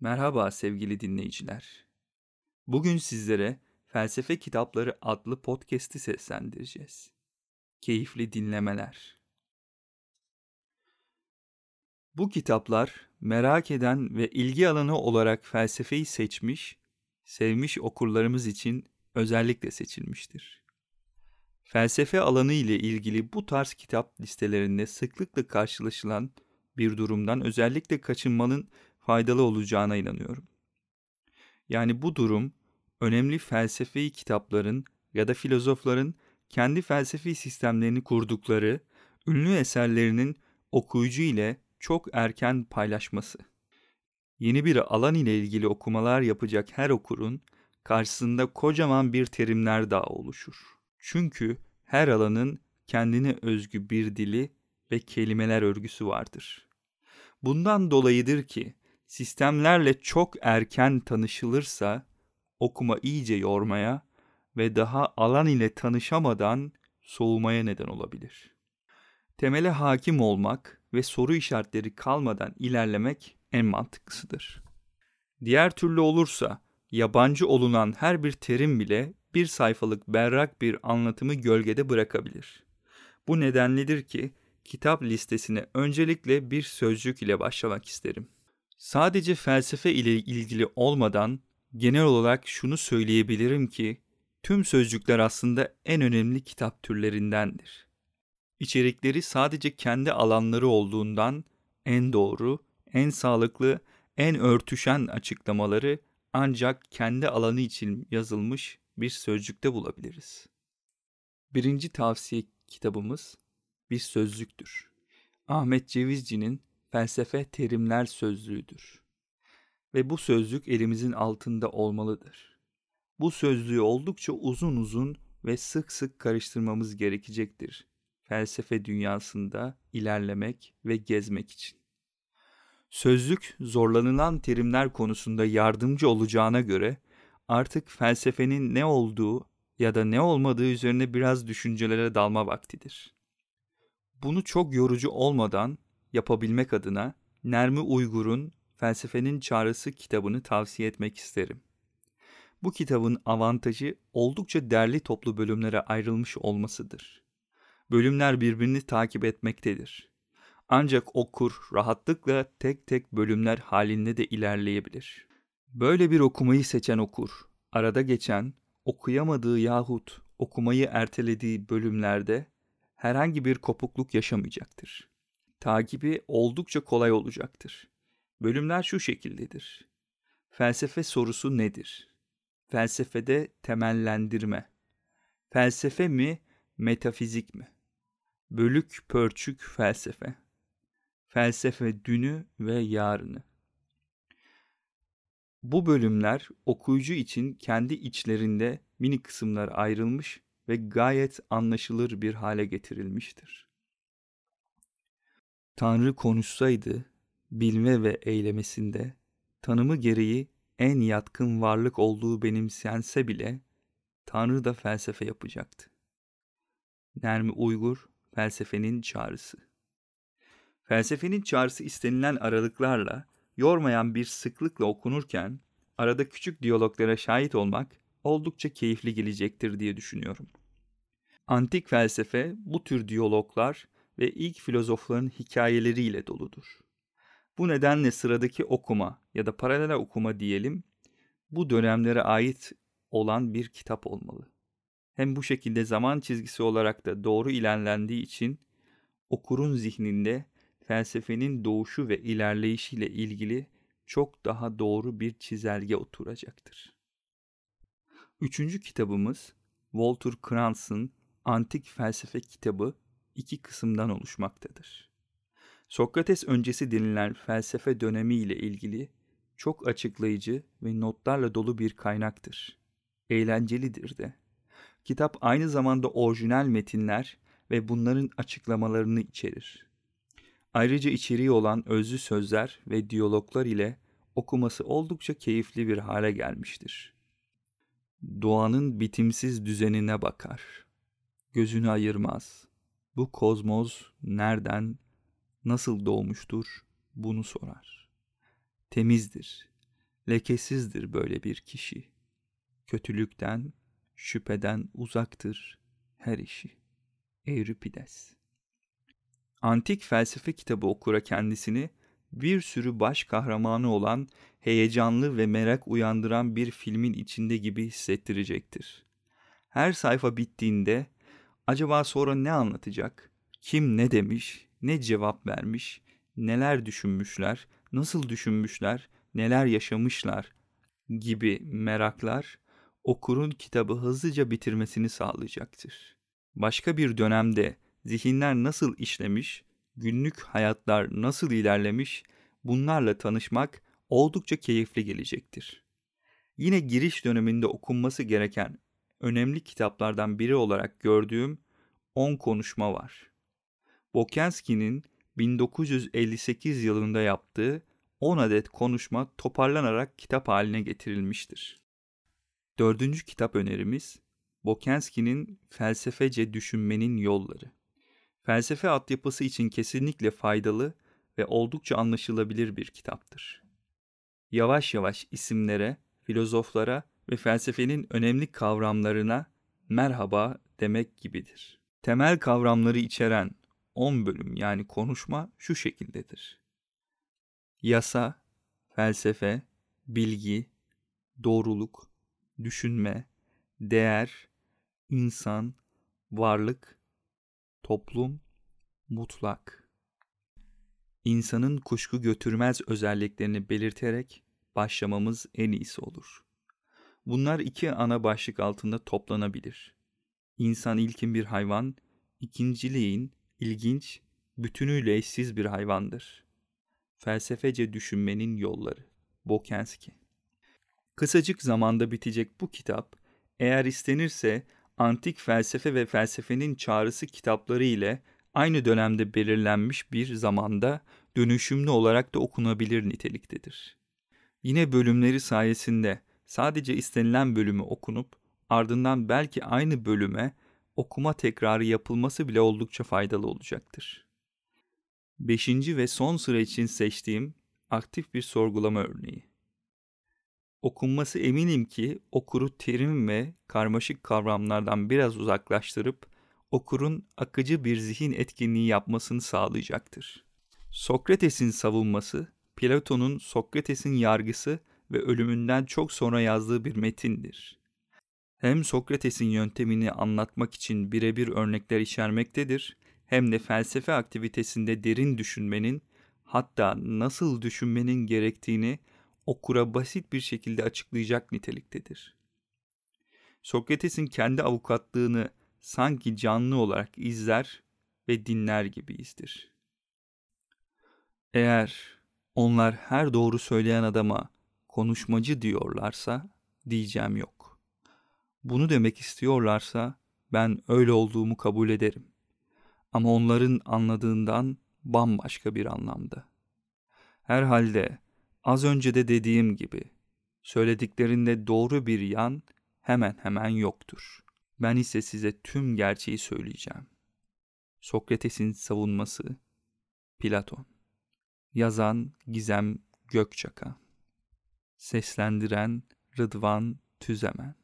Merhaba sevgili dinleyiciler. Bugün sizlere Felsefe Kitapları adlı podcast'i seslendireceğiz. Keyifli dinlemeler. Bu kitaplar merak eden ve ilgi alanı olarak felsefeyi seçmiş, sevmiş okurlarımız için özellikle seçilmiştir. Felsefe alanı ile ilgili bu tarz kitap listelerinde sıklıkla karşılaşılan bir durumdan özellikle kaçınmanın faydalı olacağına inanıyorum. Yani bu durum önemli felsefi kitapların ya da filozofların kendi felsefi sistemlerini kurdukları ünlü eserlerinin okuyucu ile çok erken paylaşması. Yeni bir alan ile ilgili okumalar yapacak her okurun karşısında kocaman bir terimler dağı oluşur. Çünkü her alanın kendine özgü bir dili ve kelimeler örgüsü vardır. Bundan dolayıdır ki sistemlerle çok erken tanışılırsa okuma iyice yormaya ve daha alan ile tanışamadan soğumaya neden olabilir. Temele hakim olmak ve soru işaretleri kalmadan ilerlemek en mantıklısıdır. Diğer türlü olursa yabancı olunan her bir terim bile bir sayfalık berrak bir anlatımı gölgede bırakabilir. Bu nedenledir ki kitap listesine öncelikle bir sözcük ile başlamak isterim. Sadece felsefe ile ilgili olmadan genel olarak şunu söyleyebilirim ki tüm sözcükler aslında en önemli kitap türlerindendir. İçerikleri sadece kendi alanları olduğundan en doğru, en sağlıklı, en örtüşen açıklamaları ancak kendi alanı için yazılmış bir sözcükte bulabiliriz. Birinci tavsiye kitabımız bir sözlüktür. Ahmet Cevizci'nin felsefe terimler sözlüğüdür. Ve bu sözlük elimizin altında olmalıdır. Bu sözlüğü oldukça uzun uzun ve sık sık karıştırmamız gerekecektir. Felsefe dünyasında ilerlemek ve gezmek için. Sözlük zorlanılan terimler konusunda yardımcı olacağına göre artık felsefenin ne olduğu ya da ne olmadığı üzerine biraz düşüncelere dalma vaktidir. Bunu çok yorucu olmadan yapabilmek adına Nermi Uygur'un Felsefenin Çağrısı kitabını tavsiye etmek isterim. Bu kitabın avantajı oldukça derli toplu bölümlere ayrılmış olmasıdır. Bölümler birbirini takip etmektedir. Ancak okur rahatlıkla tek tek bölümler halinde de ilerleyebilir. Böyle bir okumayı seçen okur, arada geçen, okuyamadığı yahut okumayı ertelediği bölümlerde herhangi bir kopukluk yaşamayacaktır takibi oldukça kolay olacaktır. Bölümler şu şekildedir. Felsefe sorusu nedir? Felsefede temellendirme. Felsefe mi, metafizik mi? Bölük pörçük felsefe. Felsefe dünü ve yarını. Bu bölümler okuyucu için kendi içlerinde mini kısımlar ayrılmış ve gayet anlaşılır bir hale getirilmiştir. Tanrı konuşsaydı, bilme ve eylemesinde, tanımı gereği en yatkın varlık olduğu benimsense bile, Tanrı da felsefe yapacaktı. Nermi Uygur, Felsefenin Çağrısı Felsefenin çağrısı istenilen aralıklarla, yormayan bir sıklıkla okunurken, arada küçük diyaloglara şahit olmak oldukça keyifli gelecektir diye düşünüyorum. Antik felsefe bu tür diyaloglar ve ilk filozofların hikayeleriyle doludur. Bu nedenle sıradaki okuma ya da paralel okuma diyelim bu dönemlere ait olan bir kitap olmalı. Hem bu şekilde zaman çizgisi olarak da doğru ilerlendiği için okurun zihninde felsefenin doğuşu ve ilerleyişiyle ilgili çok daha doğru bir çizelge oturacaktır. Üçüncü kitabımız Walter Kranz'ın Antik Felsefe kitabı iki kısımdan oluşmaktadır. Sokrates öncesi denilen felsefe dönemi ile ilgili çok açıklayıcı ve notlarla dolu bir kaynaktır. Eğlencelidir de. Kitap aynı zamanda orijinal metinler ve bunların açıklamalarını içerir. Ayrıca içeriği olan özlü sözler ve diyaloglar ile okuması oldukça keyifli bir hale gelmiştir. Doğanın bitimsiz düzenine bakar. Gözünü ayırmaz bu kozmos nereden, nasıl doğmuştur bunu sorar. Temizdir, Lekesizdir böyle bir kişi. Kötülükten, şüpheden uzaktır her işi. Euripides Antik felsefe kitabı okura kendisini bir sürü baş kahramanı olan heyecanlı ve merak uyandıran bir filmin içinde gibi hissettirecektir. Her sayfa bittiğinde acaba sonra ne anlatacak, kim ne demiş, ne cevap vermiş, neler düşünmüşler, nasıl düşünmüşler, neler yaşamışlar? Gibi meraklar okurun kitabı hızlıca bitirmesini sağlayacaktır. Başka bir dönemde zihinler nasıl işlemiş, günlük hayatlar nasıl ilerlemiş? Bunlarla tanışmak oldukça keyifli gelecektir. Yine giriş döneminde okunması gereken önemli kitaplardan biri olarak gördüğüm 10 konuşma var. Bokenski'nin 1958 yılında yaptığı 10 adet konuşma toparlanarak kitap haline getirilmiştir. Dördüncü kitap önerimiz Bokenski'nin Felsefece Düşünmenin Yolları. Felsefe altyapısı için kesinlikle faydalı ve oldukça anlaşılabilir bir kitaptır. Yavaş yavaş isimlere, filozoflara ve felsefenin önemli kavramlarına merhaba demek gibidir. Temel kavramları içeren 10 bölüm yani konuşma şu şekildedir. Yasa, felsefe, bilgi, doğruluk, düşünme, değer, insan, varlık, toplum, mutlak. İnsanın kuşku götürmez özelliklerini belirterek başlamamız en iyisi olur. Bunlar iki ana başlık altında toplanabilir. İnsan ilkin bir hayvan, ikinciliğin ilginç, bütünüyle eşsiz bir hayvandır. Felsefece düşünmenin yolları. Bokenski Kısacık zamanda bitecek bu kitap, eğer istenirse antik felsefe ve felsefenin çağrısı kitapları ile aynı dönemde belirlenmiş bir zamanda dönüşümlü olarak da okunabilir niteliktedir. Yine bölümleri sayesinde sadece istenilen bölümü okunup ardından belki aynı bölüme okuma tekrarı yapılması bile oldukça faydalı olacaktır. Beşinci ve son sıra için seçtiğim aktif bir sorgulama örneği. Okunması eminim ki okuru terim ve karmaşık kavramlardan biraz uzaklaştırıp okurun akıcı bir zihin etkinliği yapmasını sağlayacaktır. Sokrates'in savunması, Platon'un Sokrates'in yargısı ve ölümünden çok sonra yazdığı bir metindir. Hem Sokrates'in yöntemini anlatmak için birebir örnekler içermektedir, hem de felsefe aktivitesinde derin düşünmenin, hatta nasıl düşünmenin gerektiğini okura basit bir şekilde açıklayacak niteliktedir. Sokrates'in kendi avukatlığını sanki canlı olarak izler ve dinler gibiyizdir. Eğer onlar her doğru söyleyen adama konuşmacı diyorlarsa diyeceğim yok. Bunu demek istiyorlarsa ben öyle olduğumu kabul ederim. Ama onların anladığından bambaşka bir anlamda. Herhalde az önce de dediğim gibi söylediklerinde doğru bir yan hemen hemen yoktur. Ben ise size tüm gerçeği söyleyeceğim. Sokrates'in savunması Platon Yazan Gizem Gökçaka Seslendiren Rıdvan Tüzemen